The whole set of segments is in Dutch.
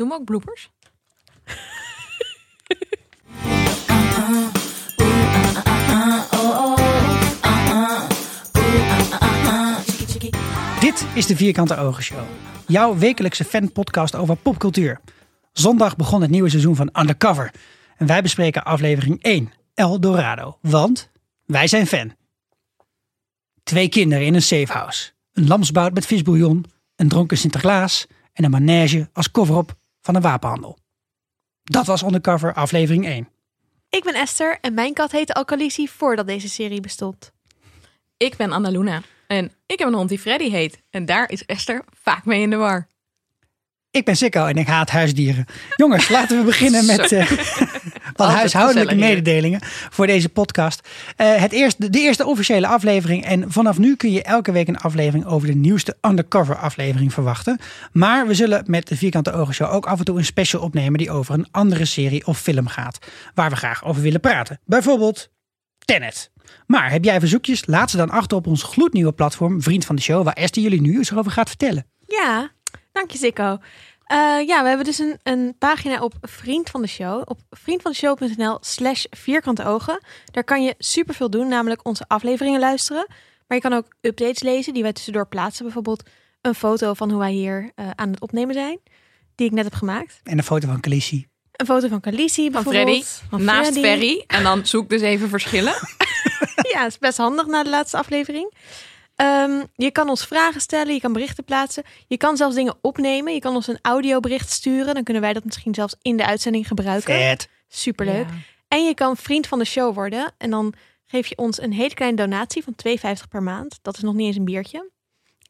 Doen we ook bloopers? Dit is de Vierkante Ogen Show. Jouw wekelijkse fanpodcast over popcultuur. Zondag begon het nieuwe seizoen van Undercover. En wij bespreken aflevering 1, El Dorado. Want wij zijn fan. Twee kinderen in een safehouse. Een lamsbout met visbouillon. Een dronken Sinterklaas. En een manege als cover-up van een wapenhandel. Dat was Undercover aflevering 1. Ik ben Esther en mijn kat heette Alcalici voordat deze serie bestond. Ik ben Annaluna. En ik heb een hond die Freddy heet. En daar is Esther vaak mee in de war. Ik ben Sikko en ik haat huisdieren. Jongens, laten we beginnen met eh, wat Altijd huishoudelijke mededelingen voor deze podcast. Eh, het eerste, de eerste officiële aflevering. En vanaf nu kun je elke week een aflevering over de nieuwste undercover aflevering verwachten. Maar we zullen met de Vierkante Ogen Show ook af en toe een special opnemen die over een andere serie of film gaat. Waar we graag over willen praten. Bijvoorbeeld Tenet. Maar heb jij verzoekjes? Laat ze dan achter op ons gloednieuwe platform Vriend van de Show. Waar Esther jullie nu eens over gaat vertellen. Ja, dank je Sikko. Eh, ja, we hebben dus een, een pagina op Vriend van de Show. Op vriendvandeshow.nl slash vierkante ogen. Daar kan je superveel doen, namelijk onze afleveringen luisteren. Maar je kan ook updates lezen die wij tussendoor plaatsen. Bijvoorbeeld een foto van hoe wij hier eh, aan het opnemen zijn. Die ik net heb gemaakt. En een foto van Khaleesi. Een foto van Khaleesi Van. Freddy. Van Naast Freddy. Ferry. En dan zoek dus even verschillen. Ja, is best handig na de laatste aflevering. Ehm, je kan ons vragen stellen, je kan berichten plaatsen. Je kan zelfs dingen opnemen. Je kan ons een audiobericht sturen. Dan kunnen wij dat misschien zelfs in de uitzending gebruiken. Vet. Superleuk. Ja. En je kan vriend van de show worden. En dan geef je ons een hele kleine donatie van 2,50 per maand. Dat is nog niet eens een biertje.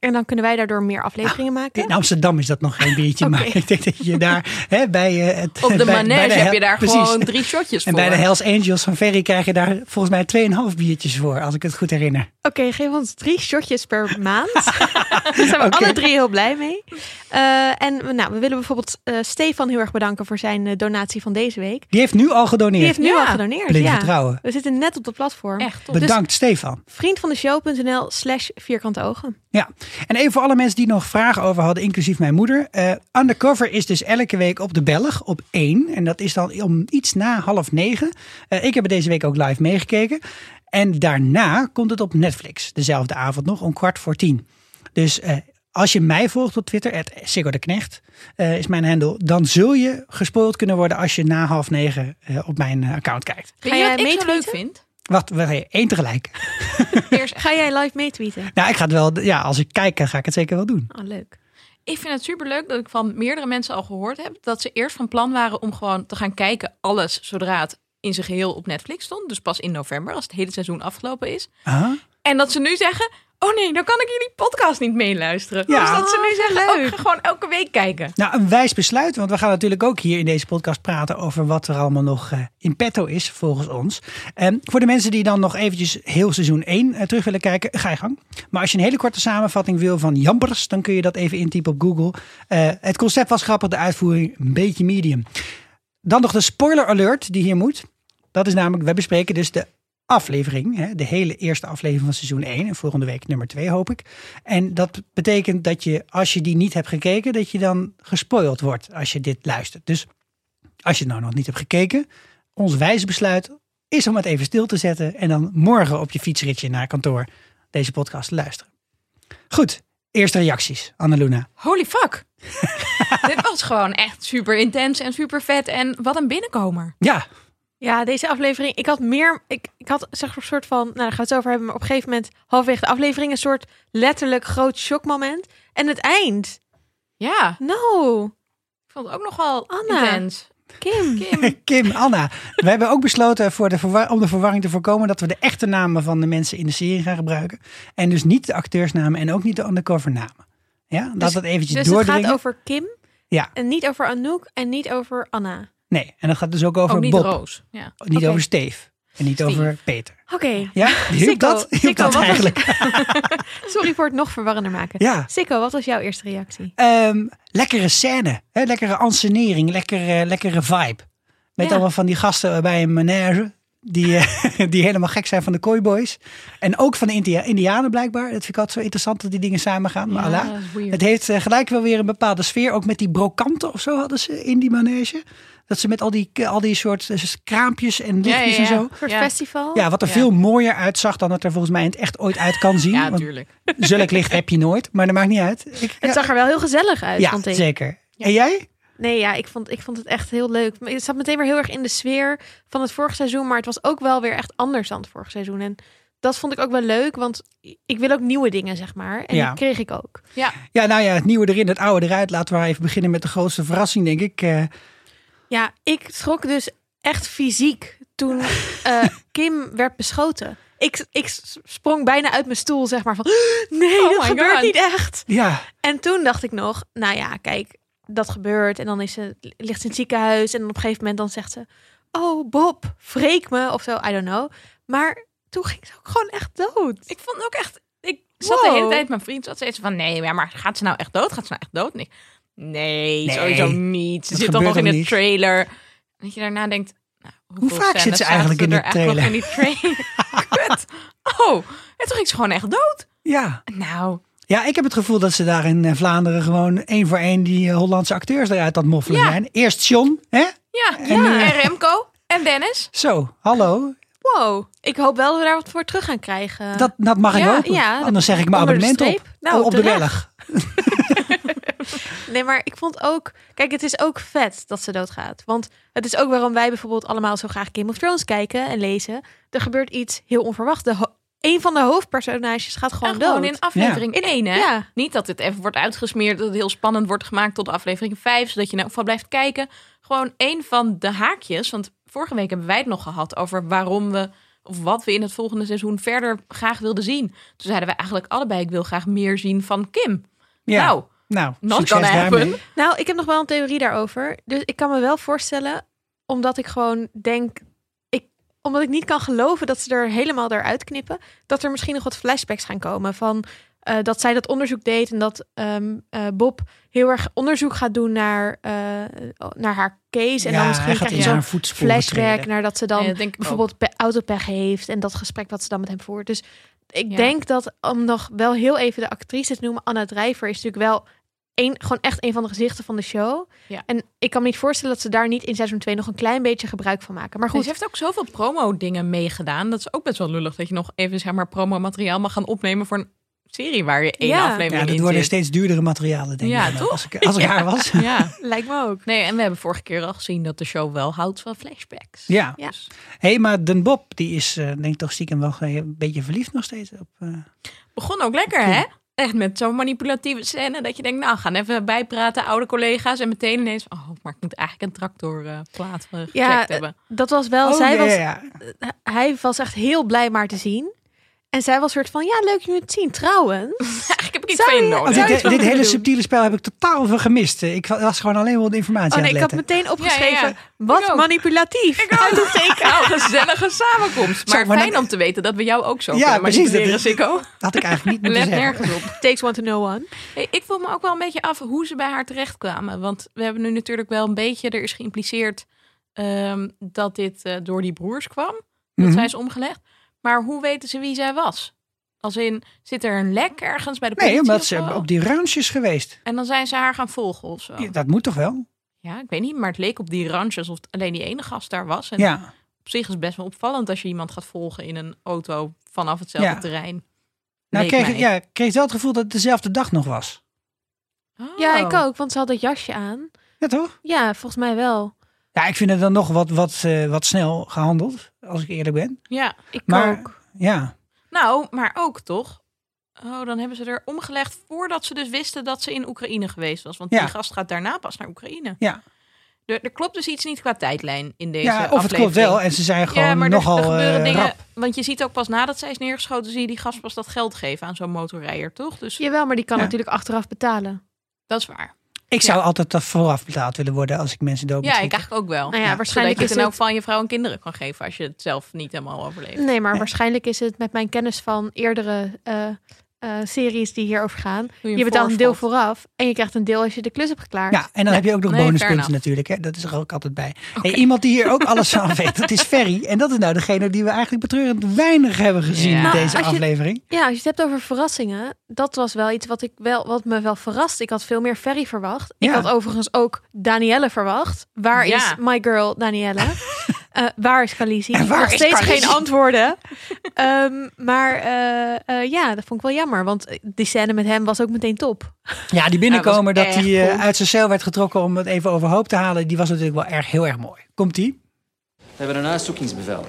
En dan kunnen wij daardoor meer afleveringen maken. In Amsterdam is dat nog geen biertje, maar ik denk dat je daar hè, bij eh, het Op de bij- manege bij de heb je daar precies. gewoon drie shotjes En voor. bij de Hells Angels van Ferry krijg je daar volgens mij 2,5 biertjes voor, als ik het goed herinner. Oké, geef ons drie shotjes per maand. Daar zijn we alle drie heel blij mee. Eh, en we- nou, we willen bijvoorbeeld eh, Stefan heel erg bedanken voor zijn eh, donatie van deze week. Die heeft nu al gedoneerd. Die heeft nu Ja. al gedoneerd. Ja. vertrouwen. We zitten net op de platform. Echt top. Bedankt Stefan. Vriendvandeshow.nl slash vierkante ogen. Ja, en even voor alle mensen die nog vragen over hadden, inclusief mijn moeder. eh, Undercover is dus elke week op de Belg op 1. En dat is dan om iets na half negen. Eh, ik heb het deze week ook live meegekeken. En daarna komt het op Netflix. Dezelfde avond nog, om kwart voor tien. Dus eh, als je mij volgt op Twitter, het Siggo de Knecht eh, is mijn handle. Dan zul je gespoild kunnen worden als je na half negen eh, op mijn account kijkt. Ga je jij wat ik zo leuk meetweeten? vind? Wacht, één tegelijk. Eerst, Ga jij live meetweeten? Nou, ik ga het wel, ja, als ik kijk, dan ga ik het zeker wel doen. Oh, leuk. ik vind het superleuk dat ik van meerdere mensen al gehoord heb... dat ze eerst van plan waren om gewoon te gaan kijken alles... zodra het in zijn geheel op Netflix stond. Dus pas in november, als het hele seizoen afgelopen is. Ah? En dat ze nu zeggen... Oh nee, dan kan ik jullie podcast niet meeluisteren. Ja. Dus dat ze nu zeggen, Oh, oh, gewoon elke week kijken. Nou, een wijs besluit, want we gaan natuurlijk ook hier in deze podcast praten over wat er allemaal nog eh, in petto is volgens ons. En voor de mensen die dan nog eventjes heel seizoen 1 eh, terug willen kijken, ga je gang. Maar als je een hele korte samenvatting wil van Jampers, dan kun je dat even intypen op Google. Eh, het concept was grappig, de uitvoering een beetje medium. Dan nog de spoiler alert die hier moet. Dat is namelijk, we bespreken dus de aflevering, hè, de hele eerste aflevering van seizoen 1 en volgende week nummer 2 hoop ik. En dat betekent dat je, als je die niet hebt gekeken, dat je dan gespoild wordt als je dit luistert. Dus als je het nou nog niet hebt gekeken, ons wijze besluit is om het even stil te zetten en dan morgen op je fietsritje naar kantoor deze podcast te luisteren. Goed, eerste reacties, Annaluna. Holy fuck. Dit was gewoon echt super intens en super vet. En wat een binnenkomer. Ja, Ja, deze aflevering. Ik had meer. Ik, ik had zeg maar een soort van. Nou, daar gaan we het over hebben. Maar op een gegeven moment, halverwege de aflevering, een soort letterlijk groot shockmoment. En het eind. Ja, No, ik vond het ook nog wel Anna. intens. Kim. Kim. Kim, Anna. We hebben ook besloten voor de om de verwarring te voorkomen dat we de echte namen van de mensen in de serie gaan gebruiken. En dus niet de acteursnamen en ook niet de undercover namen. Ja, laat Dus- dat eventjes Dus het doordringen. gaat over Kim. Ja. En niet over Anouk en niet over Anna. Nee, en dat gaat dus ook over Ook niet Bob. Roos. Ja. Niet Oké. over Steve. En niet Steve. over Peter. Oké. Ja, hielp dat? Hielp Sikko, dat wat was- eigenlijk? Sorry voor het nog verwarrender maken. Ja. Sikko, wat was jouw eerste reactie? Ehm, lekkere scène. Hè? Lekkere ansenering. Lekkere, lekkere vibe. Met Ja. allemaal van die gasten bij een manege. Die, eh, die helemaal gek zijn van de Kooiboys. En ook van de India Indianen blijkbaar. Dat vind ik altijd zo interessant dat die dingen samen gaan. Maar Allah, het heeft eh, gelijk wel weer een bepaalde sfeer. Ook met die brokanten of zo hadden ze in die manege. Dat ze met al die, al die soort eh, kraampjes en lichtjes Ja, ja, ja. en zo. Een festival. Ja, wat er Ja. veel mooier uitzag dan het er volgens mij in het echt ooit uit kan zien. Ja, natuurlijk. zulk licht heb je nooit, maar dat maakt niet uit. Ik, Het zag er wel heel gezellig uit, ja, vond ik. zeker. En jij? Nee, ja, ik vond, ik vond het echt heel leuk. Het zat meteen weer heel erg in de sfeer van het vorige seizoen. Maar het was ook wel weer echt anders dan het vorige seizoen. En dat vond ik ook wel leuk, want ik wil ook nieuwe dingen, zeg maar. En Ja. die kreeg ik ook. Ja, Ja, nou ja, het nieuwe erin, het oude eruit. Laten we maar even beginnen met de grootste verrassing, denk ik. Eh, Ja, ik schrok dus echt fysiek toen eh, Kim werd beschoten. Ik, ik sprong bijna uit mijn stoel, zeg maar, van... Nee, Oh dat gebeurt God. niet echt. ja, En toen dacht ik nog, nou ja, kijk, dat gebeurt. En dan is ze, ligt ze in het ziekenhuis. En dan op een gegeven moment dan zegt ze... Oh, Bob, wreek me of zo, I don't know. Maar toen ging ze ook gewoon echt dood. ik vond ook echt... Ik zat Wow. de hele tijd, mijn vriend zat steeds van... Nee, ja, maar gaat ze nou echt dood? Gaat ze nou echt dood? En ik, nee, Nee, sowieso niet. Ze zit dan nog in de trailer. Dat je daarna denkt... Nou, hoeveel vaak zit ze eigenlijk in de trailer? in die trailer? Kut. Oh, en toen ging ze gewoon echt dood. ja. Nou, Ja, ik heb het gevoel dat ze daar in eh, Vlaanderen gewoon één voor één die eh, Hollandse acteurs eruit aan het moffelen Ja. zijn. Eerst John, hè? ja. En, En, Remco en Dennis. Zo, hallo. Wow, ik hoop wel dat we daar wat voor terug gaan krijgen. Dat, dat mag ik Ja, hopen. ja, Anders zeg ik mijn abonnement op. Nou, op de. Belg. Nee, maar ik vond ook... Kijk, het is ook vet dat ze doodgaat. Want het is ook waarom wij bijvoorbeeld allemaal zo graag Game of Thrones kijken en lezen. Er gebeurt iets heel onverwachts. De een van de hoofdpersonages gaat gewoon dood. gewoon in aflevering 1, hè? Ja. Niet dat dit even wordt uitgesmeerd, dat het heel spannend wordt gemaakt tot aflevering 5, zodat je nou van blijft kijken. Gewoon een van de haakjes, want vorige week hebben wij het nog gehad over waarom we, of wat we in het volgende seizoen verder graag wilden zien. Toen zeiden we eigenlijk allebei, ik wil graag meer zien van Kim. Ja. Nou, Nou, not gonna. Nou, ik heb nog wel een theorie daarover. Dus ik kan me wel voorstellen, omdat ik gewoon denk, omdat ik niet kan geloven dat ze er helemaal eruit knippen, dat er misschien nog wat flashbacks gaan komen van eh, dat zij dat onderzoek deed en dat ehm, eh, Bob heel erg onderzoek gaat doen naar, eh, naar haar case. En ja, dan misschien krijg je zijn zo'n voetsporen flashback naar dat ze dan Ja, dat bijvoorbeeld pe- autopech heeft en dat gesprek wat ze dan met hem voert. Dus ik Ja. denk dat om nog wel heel even de actrice te noemen, Anna Drijver is natuurlijk wel een, gewoon echt een van de gezichten van de show. Ja. En ik kan me niet voorstellen dat ze daar niet in seizoen 2 nog een klein beetje gebruik van maken. Maar Goed. goed, Ze heeft ook zoveel promo-dingen meegedaan. Dat is ook best wel lullig dat je nog even zeg maar promo-materiaal mag gaan opnemen voor een serie waar je één Ja. aflevering Ja, dat in worden zit. steeds duurdere materialen, denk Ja, ik. toch? Als ik, als ik haar was. Ja. lijkt me ook. Nee, en we hebben vorige keer al gezien dat de show wel houdt van flashbacks. Ja. Ja. Dus Hé, hey, maar Den Bob, die is eh, denk ik toch stiekem wel een beetje verliefd nog steeds op... eh, begon ook lekker, hè? Echt met zo'n manipulatieve scène dat je denkt, nou, gaan even bijpraten, oude collega's. En meteen ineens, oh, maar ik moet eigenlijk een tractorplaat uh, gecheckt Ja, hebben. Dat was wel, oh, zij was, ja. hij was echt heel blij maar te zien. En zij was soort van, ja, leuk je het zien. Trouwens, Eigenlijk heb ik iets van je nodig. Je dit, wel hele doen? subtiele spel heb ik totaal van gemist. Ik was gewoon alleen maar de informatie oh aan nee, ik het had meteen opgeschreven, ja. wat Ik ook. manipulatief. Nou, gezellige samenkomst. Maar, Zo, maar fijn dat- om te weten dat we jou ook zo Ja, kunnen precies, dat manipuleren, is- Sikko. Dat had ik eigenlijk niet moeten Let zeggen. nergens op. Takes one to know one. Hey, ik voel me ook wel een beetje af hoe ze bij haar terechtkwamen. Want we hebben nu natuurlijk wel een beetje, er is geïmpliceerd ehm, dat dit eh, door die broers kwam. Dat Mhm. zij is omgelegd. Maar hoe weten ze wie zij was? Als in, zit er een lek ergens bij de politie? Nee, omdat of ze zo? op die ranches geweest. En dan zijn ze haar gaan volgen of zo. Ja, dat moet toch wel? Ja, ik weet niet, maar het leek op die ranches alsof het alleen die ene gast daar was. En Ja. op zich is het best wel opvallend als je iemand gaat volgen in een auto vanaf hetzelfde Ja. terrein. Nou, kreeg, mij. ja, kreeg wel het gevoel dat het dezelfde dag nog was. Ja, Oh. ik ook, want ze had dat jasje aan. Ja, toch? Ja, volgens mij wel. Ja, ik vind het dan nog wat, wat, eh, wat snel gehandeld, als ik eerlijk ben. Ja, Ik Maar ook. ja, nou, maar ook toch? Oh, dan hebben ze er omgelegd voordat ze dus wisten dat ze in Oekraïne geweest was. Want Ja. die gast gaat daarna pas naar Oekraïne. ja. Er, er klopt dus iets niet qua tijdlijn in deze ja of het klopt wel. En ze zijn gewoon ja, maar er, nogal er gebeuren eh, dingen. rap. Want je ziet ook pas nadat zij is neergeschoten, zie je die gast pas dat geld geven aan zo'n motorrijder, toch? Dus Jawel, maar die kan Ja. natuurlijk achteraf betalen. dat is waar. Ik zou altijd dat vooraf betaald willen worden als ik mensen dood moet Ja, ik eigenlijk ook wel. Nou ja, Ja, waarschijnlijk Zodat is je het ook van je vrouw en kinderen kan geven als je het zelf niet helemaal overleeft. Nee, maar Nee. waarschijnlijk is het met mijn kennis van eerdere eh, eh, series die hierover gaan. Je betaalt een deel vooraf en je krijgt een deel als je de klus hebt geklaard. Ja, en dan heb je ook nog Nee, bonuspunten natuurlijk. Hè? Dat is er ook altijd bij. Hey, iemand die hier ook alles van weet, dat is Ferry. En dat is nou degene die we eigenlijk betreurend weinig hebben gezien Ja. in Nou, deze je- aflevering. Ja, als je het hebt over verrassingen, dat was wel iets wat, ik wel, wat me wel verrast. Ik had veel meer Ferry verwacht. Ik Ja. had overigens ook Danielle verwacht. Waar Ja. is my girl Danielle? Eh, waar is Khaleesi? En waar Nog is steeds Khaleesi? geen antwoorden. Ehm, maar eh, eh, ja, dat vond ik wel jammer. Want die scène met hem was ook meteen top. Ja, die binnenkomer Ja, dat hij uit zijn cel werd getrokken om het even overhoop te halen. Die was natuurlijk wel erg, heel erg mooi. Komt die? We hebben een huiszoekingsbevel.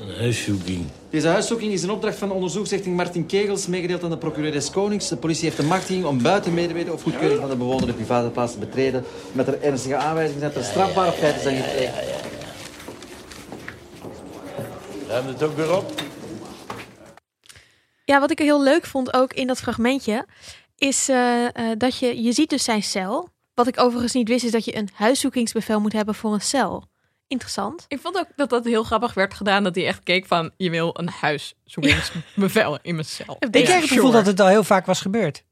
Een huiszoeking. Deze huiszoeking is een opdracht van onderzoeksrichting Martin Kegels, meegedeeld aan de procureur des Konings. De politie heeft de machtiging om buiten medeweten of goedkeuring van de bewoner de private plaats te betreden, met er ernstige aanwijzingen dat er strafbare feiten zijn gepleegd. Ruim het ook weer op? Ja, wat ik heel leuk vond ook in dat fragmentje, is eh, eh, dat je, je ziet dus zijn cel. Wat ik overigens niet wist, is dat je een huiszoekingsbevel moet hebben voor een cel. Interessant. Ik vond ook dat dat heel grappig werd gedaan. Dat hij echt keek van, je wil een huiszoekingsbevel in mijn cel. Ik krijg het gevoel sure. dat het al heel vaak was gebeurd.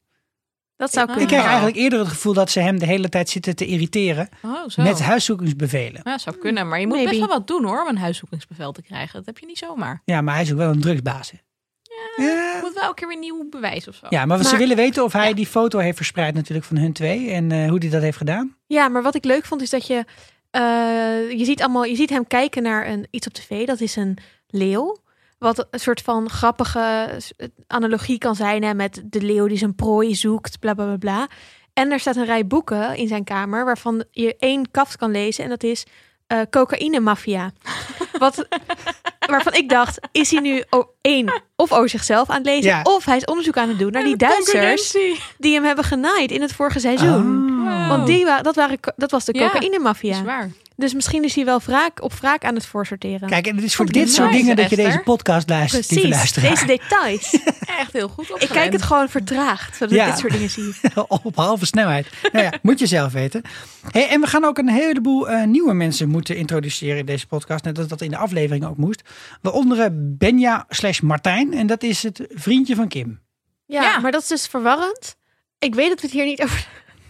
Dat zou Ik kunnen. Ik krijg Ja. eigenlijk eerder het gevoel dat ze hem de hele tijd zitten te irriteren Oh, zo. met huiszoekingsbevelen. Ja, zou kunnen. Maar je moet Maybe. best wel wat doen hoor, om een huiszoekingsbevel te krijgen. Dat heb je niet zomaar. Ja, maar hij is ook wel een drugsbaas. hè. Je Ja. moet wel elke keer weer nieuw bewijs of zo. Ja, maar, ze willen weten of hij die foto heeft verspreid natuurlijk van hun twee. En eh, hoe hij dat heeft gedaan. Ja, maar wat ik leuk vond is dat je, je ziet allemaal, je ziet hem kijken naar een iets op tv. Dat is een leeuw. Wat een soort van grappige analogie kan zijn hè, met de leeuw die zijn prooi zoekt, bla bla bla bla. En er staat een rij boeken in zijn kamer waarvan je één kaft kan lezen en dat is eh cocaïne mafia. Wat waarvan ik dacht, is hij nu één of over zichzelf aan het lezen Ja. of hij is onderzoek aan het doen naar die Duitsers die hem hebben genaaid in het vorige seizoen. Want die wa dat, waren, dat was de Ja, cocaïne Dat mafia. is waar. Dus misschien is hij wel wraak, op wraak aan het voorsorteren. Kijk, en het is voor dit soort dingen dat je Esther. deze podcast luistert, Precies, luisteraar. deze details. Echt heel goed ik kijk het gewoon vertraagd, zodat Ja. ik dit soort dingen zie. op halve snelheid. Nou ja, moet je zelf weten. Hey, en we gaan ook een heleboel eh, nieuwe mensen moeten introduceren in deze podcast. Net als dat in de aflevering ook moest. Waaronder eh, Benja slash Martijn. En dat is het vriendje van Kim. Ja, Ja. maar dat is dus verwarrend. Ik weet dat we het hier niet over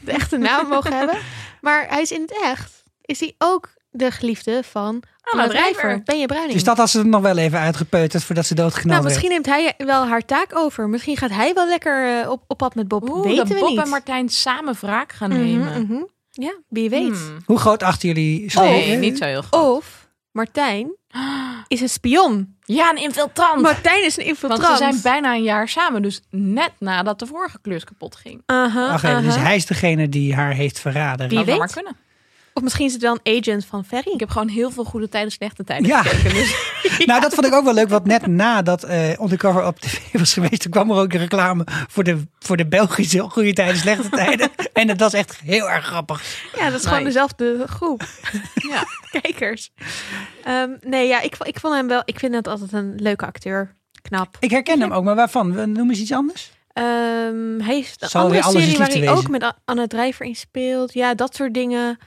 de echte naam mogen hebben. Maar hij is in het echt. Is hij ook de geliefde van Anna Drijver. Drijver? Ben je Bruining? Dus dat had ze er nog wel even uitgepeuterd voordat ze doodgeknald nou, werd. misschien neemt hij wel haar taak over. Misschien gaat hij wel lekker eh, op, op pad met Bob. Oeh, Weten dat we Bob niet. en Martijn samen wraak gaan Mhm, nemen. mhm. Ja, wie weet. Hmm. Hoe groot achten jullie Nee, niet zo heel groot. Of Martijn is een spion. Ja, een infiltrant. Martijn is een Want infiltrant. ze zijn bijna een jaar samen. Dus net nadat de vorige klus kapot ging. Aha, Wacht even, dus hij is degene die haar heeft verraden. Wie weet. maar kunnen. Of misschien is het wel een agent van Ferry. Ik heb gewoon heel veel goede tijden, slechte tijden Ja. gekeken. Dus Nou, dat vond ik ook wel leuk, want net nadat eh Undercover op tv was geweest, toen kwam er ook de reclame voor de, voor de Belgische goede tijden, slechte tijden. En dat was echt heel erg grappig. Ja, dat is gewoon dezelfde groep ja. kijkers. Ehm, nee, ja, ik, ik vond hem wel. Ik vind het altijd een leuke acteur. Knap. Ik herken hem ook, maar waarvan? We- Noem eens iets anders. Ehm, hij heeft een Zal andere serie is waar hij ook met Anna Drijver in speelt. Ja, dat soort dingen.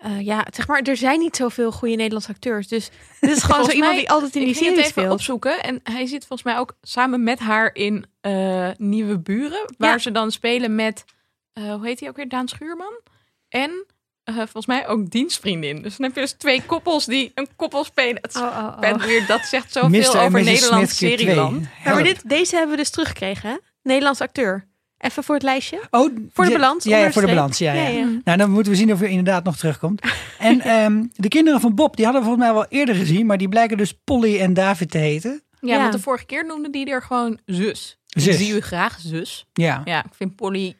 Eh, ja, zeg maar, er zijn niet zoveel goede Nederlandse acteurs. Dus dit is gewoon zo iemand die altijd in die serie even speelt. opzoeken. En hij zit volgens mij ook samen met haar in eh, Nieuwe Buren. Waar Ja. ze dan spelen met, eh, hoe heet hij ook weer? Daan Schuurman. En eh, volgens mij ook dienstvriendin. Dus dan heb je dus twee koppels die een koppel spelen. Het Oh, oh, oh. ben weer, dat zegt zoveel over. Nederlands serieland. Ja, maar dit, deze hebben we dus teruggekregen, hè? Nederlands acteur. Even voor het lijstje. Oh, Voor de balans, Ja, ja voor de balans. Ja, ja. Ja, ja. Nou, dan moeten we zien of hij inderdaad nog terugkomt. En ehm, de kinderen van Bob, die hadden we volgens mij wel eerder gezien, maar die blijken dus Polly en David te heten. Ja, Ja. want de vorige keer noemde die er gewoon zus. Zus. Ik zie u graag zus. Ja. Ja, ik vind Polly...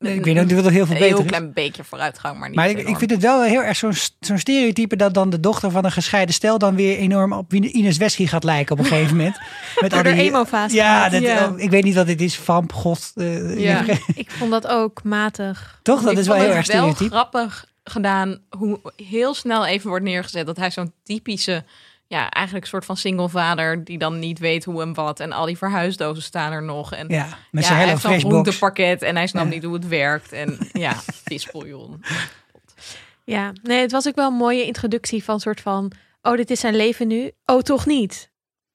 Nee, ik weet niet wat er heel veel een beter heel is. klein beetje vooruitgang, maar niet Maar ik, ik vind het wel heel erg zo'n zo'n stereotype dat dan de dochter van een gescheiden stel dan weer enorm op Ines Wesky gaat lijken op een gegeven moment. Met Door de emo-fase Ja, dat, Ja. oh, ik weet niet wat dit is. Vamp, god. eh, Ja. Ik vond dat ook matig. Toch? Dat Ik is wel heel erg stereotyp. wel grappig gedaan hoe heel snel even wordt neergezet dat hij zo'n typische, ja, eigenlijk een soort van single vader die dan niet weet hoe en wat en al die verhuisdozen staan er nog en Ja, met ja, zijn hij hele heeft zo'n fresh box. groentepakket en hij snapt Ja. niet hoe het werkt en ja, visbouillon. Ja, nee, het was ook wel een mooie introductie van soort van... Oh, dit is zijn leven nu. Oh, toch niet.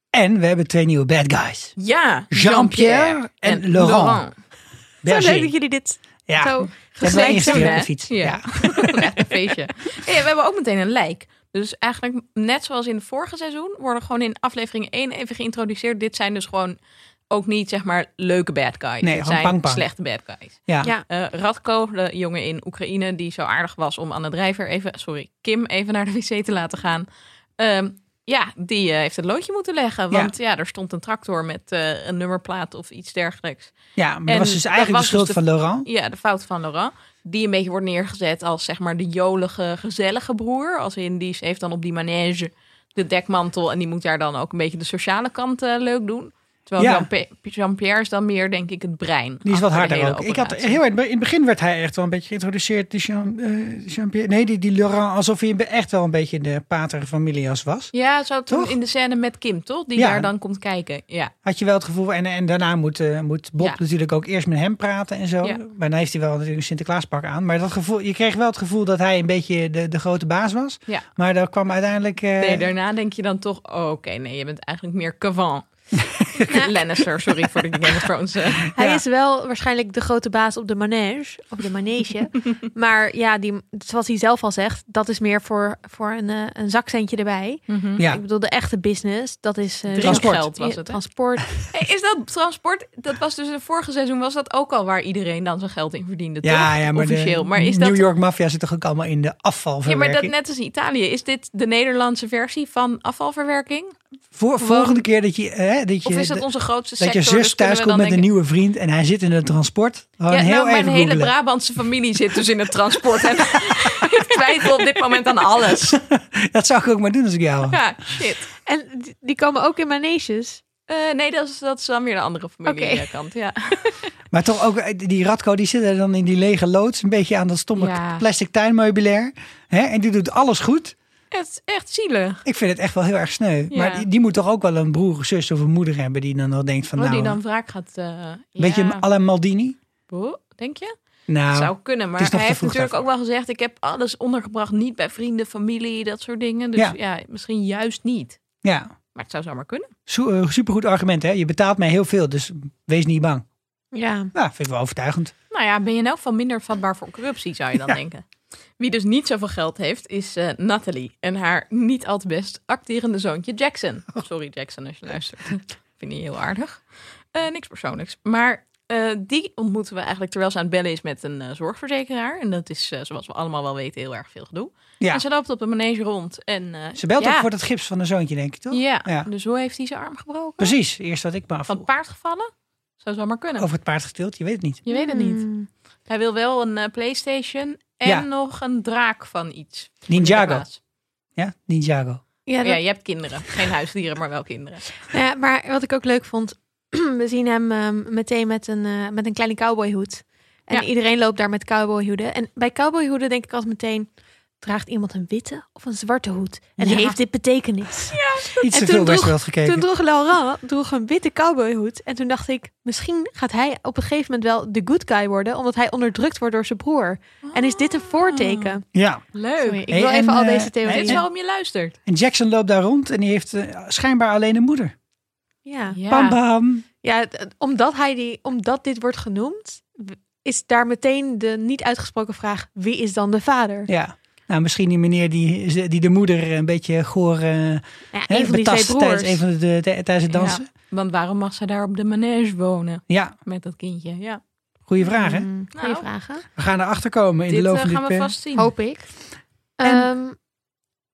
En we hebben twee nieuwe bad guys. Ja, Jean-Pierre en Laurent. Zo Berger. leuk dat jullie dit Ja, zo hebben de fiets. Ja. Ja. Echt een feestje. Hey, we hebben ook meteen een lijk. Dus eigenlijk net zoals in het vorige seizoen worden gewoon in aflevering 1 even geïntroduceerd. Dit zijn dus gewoon ook niet zeg maar leuke bad guys. Nee, gewoon zijn slechte bad guys. Ja. Ja. Eh, Radko, de jongen in Oekraïne die zo aardig was om aan de drijver even, sorry, Kim even naar de wc te laten gaan. Ehm, ja, die eh, heeft het loodje moeten leggen. Want ja, er stond een tractor met eh, een nummerplaat of iets dergelijks. Ja, maar dat was dus eigenlijk was de schuld dus van Laurent. Ja, de fout van Laurent. Die een beetje wordt neergezet als zeg maar de jolige, gezellige broer. Als in die heeft dan op die manege de dekmantel. En die moet daar dan ook een beetje de sociale kant eh, leuk doen. Terwijl Ja. Jean-Pierre is dan meer, denk ik, het brein. Die is wat harder ook. Ik had heel erg, in het begin werd hij echt wel een beetje geïntroduceerd. Die Jean, eh, Jean-Pierre. Nee, die, die Laurent. Alsof hij echt wel een beetje de pater familias was. Ja, zo toen Toch? in de scène met Kim, toch? Die Ja. daar dan komt kijken. Ja, Had je wel het gevoel. En, en daarna moet, eh, moet Bob Ja. natuurlijk ook eerst met hem praten en zo. Dan heeft hij wel natuurlijk een Sinterklaaspak aan. Maar dat gevoel, je kreeg wel het gevoel dat hij een beetje de, de grote baas was. Ja. Maar daar kwam uiteindelijk. eh, nee, daarna denk je dan toch... Oh, oké, nee, je bent eigenlijk meer Cavan. Lannister, sorry voor de Game of Thrones. eh. Hij Ja. is wel waarschijnlijk de grote baas op de manege. Op de manege. maar ja, die, zoals hij zelf al zegt, dat is meer voor, voor een, eh, een zakcentje erbij. ja. Ik bedoel, de echte business, dat is... eh, Drinkgeld was ja, het, hè? Transport. Hey, is dat transport? Dat was dus in het vorige seizoen was dat ook al waar iedereen dan zijn geld in verdiende, Ja, toch? ja, maar Officieel. de maar is dat New York Mafia zit toch ook allemaal in de Ja, maar afvalverwerking? dat net als in Italië. Is dit de Nederlandse versie van afvalverwerking? Voor, volgende keer dat je, hè, dat je, Of is dat onze grootste dat je sector? zus Dus thuis komt met een nieuwe vriend en hij zit in het transport. Gewoon Ja, heel nou, mijn hele googlen. Brabantse familie zit dus in het transport. En ik twijfel op dit moment aan alles. Dat zou ik ook maar doen als ik jou. Ja, shit. En die- komen ook in maneges. Eh, nee, dat is, dat is dan weer de andere familie eh, kant. Ja. Maar toch ook, eh, die Radko die zit er dan in die lege loods. Een beetje aan dat stomme Ja. plastic tuinmeubilair. Hè? En die doet alles goed. Is echt zielig. Ik vind het echt wel heel erg sneu. Ja. Maar die, die moet toch ook wel een broer, zus of een moeder hebben. Die dan nog denkt van Oh, nou, die dan wraak gaat... eh weet je alle Maldini? Denk je? Nou, Zou kunnen, maar hij heeft natuurlijk ook wel gezegd... ik heb alles ondergebracht, niet bij vrienden, familie, dat soort dingen. Dus Ja. ja, misschien juist niet. ja. Maar het zou zomaar kunnen. Zo- eh, supergoed argument hè. Je betaalt mij heel veel, dus wees niet bang. Ja. Ja, vind ik wel overtuigend. Nou ja, ben je elk geval minder vatbaar voor corruptie, zou je dan Ja. denken. Wie dus niet zoveel geld heeft, is eh Natalie. En haar niet al te best acterende zoontje Jackson. Sorry Jackson als je luistert. Vind je heel aardig. Eh, niks persoonlijks. Maar eh, die ontmoeten we eigenlijk terwijl ze aan het bellen is met een zorgverzekeraar. En dat is, eh, zoals we allemaal wel weten, heel erg veel gedoe. Ja. En ze loopt op een manege rond. En, eh, Ze belt ja, ook voor het gips van een zoontje, denk ik, toch? Ja, Ja. dus hoe heeft hij zijn arm gebroken? Precies, eerst wat ik me Van afvroeg. het paard gevallen? Zou zo maar kunnen. Over het paard gestild, je weet het niet. Je weet het niet. Hmm. Hij wil wel een PlayStation en Ja. nog een draak van iets. Ninjago. Ja, Ninjago. Ja, dat- Ja, je hebt kinderen. Geen huisdieren, maar wel kinderen. Ja, maar wat ik ook leuk vond, we zien hem ehm, meteen met een, eh, met een kleine cowboyhoed. En Ja. iedereen loopt daar met cowboyhoeden. En bij cowboyhoeden denk ik altijd meteen, draagt iemand een witte of een zwarte hoed? En Ja. heeft dit betekenis? Iets En te toen veel droeg- Westworld gekeken. Toen droeg Laurent droeg een witte cowboyhoed. En toen dacht ik, misschien gaat hij op een gegeven moment wel de good guy worden, omdat hij onderdrukt wordt door zijn broer. En is dit een voorteken? Ja, Leuk. Sorry, ik Hey, wil en, even al eh, deze Dit theorieën. is waarom je luistert. en Jackson loopt daar rond en die heeft eh, schijnbaar alleen een moeder. Ja. Ja. Bam bam. Ja, omdat, hij die, omdat dit wordt genoemd, is daar meteen de niet uitgesproken vraag: wie is dan de vader? Ja. Nou, misschien die meneer die, die de moeder een beetje goor eh Ja, hè, een van die twee betast broers. tijdens, van de, tijdens het dansen. Ja, Want waarom mag ze daar op de manege wonen met dat kindje? Ja. goede vraag hè. Mm, goeie Nou, vragen. We gaan erachter komen in Dit de loop eh, van dit gaan we vast zien. Hoop ik. En- Ehm,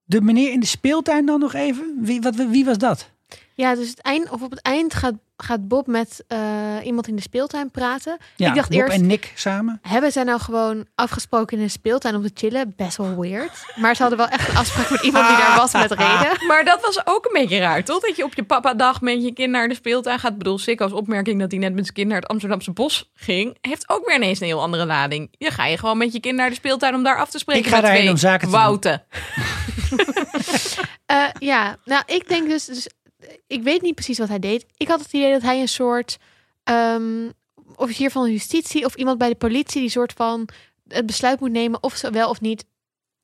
De meneer in de speeltuin dan nog even? Wie, wat, wie was dat? Ja, dus het eind, of op het eind gaat, gaat Bob met eh, iemand in de speeltuin praten. Ja, ik dacht Bob eerst, en Nick samen. hebben zij nou gewoon afgesproken in een speeltuin om te chillen? Best wel weird. Maar ze hadden wel echt een afspraak met iemand die daar was met reden. Maar dat was ook een beetje raar, toch? Dat je op je papa-dag met je kind naar de speeltuin gaat. Ik bedoel, Sikko's opmerking dat hij net met zijn kind naar het Amsterdamse bos ging... heeft ook weer ineens een heel andere lading. Je ga je gewoon met je kind naar de speeltuin om daar af te spreken Ik ga met daarheen om zaken te doen. wouten. Eh, ja, nou, ik denk dus, dus... Ik weet niet precies wat hij deed. Ik had het idee dat hij een soort... ehm, officier van justitie of iemand bij de politie... die soort van het besluit moet nemen of ze wel of niet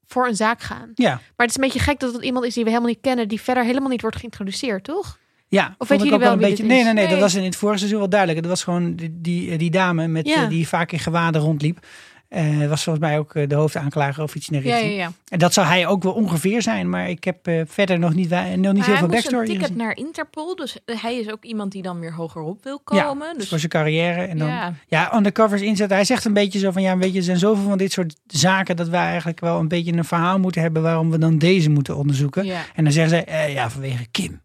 voor een zaak gaan. Ja. Maar het is een beetje gek dat het iemand is die we helemaal niet kennen... die verder helemaal niet wordt geïntroduceerd, toch? Ja, Of ik jullie wel een beetje. Nee, nee, nee, dat was in het vorige seizoen wel duidelijk. Dat was gewoon die, die, die dame met, Ja. eh, die vaak in gewaden rondliep. Eh was volgens mij ook eh, de hoofdaanklager of iets in de Ja, richting. ja, ja. En dat zou hij ook wel ongeveer zijn, maar ik heb eh, verder nog niet, nog niet Maar heel hij veel backstory een ticket naar Interpol. Dus hij is ook iemand die dan weer hogerop wil Ja, komen. dus dus voor zijn carrière. En dan, ja. ja. undercovers inzetten. Hij zegt een beetje zo van, ja, weet je, er zijn zoveel van dit soort zaken dat wij eigenlijk wel een beetje een verhaal moeten hebben waarom we dan deze moeten onderzoeken. ja. En dan zeggen ze, ja, vanwege Kim.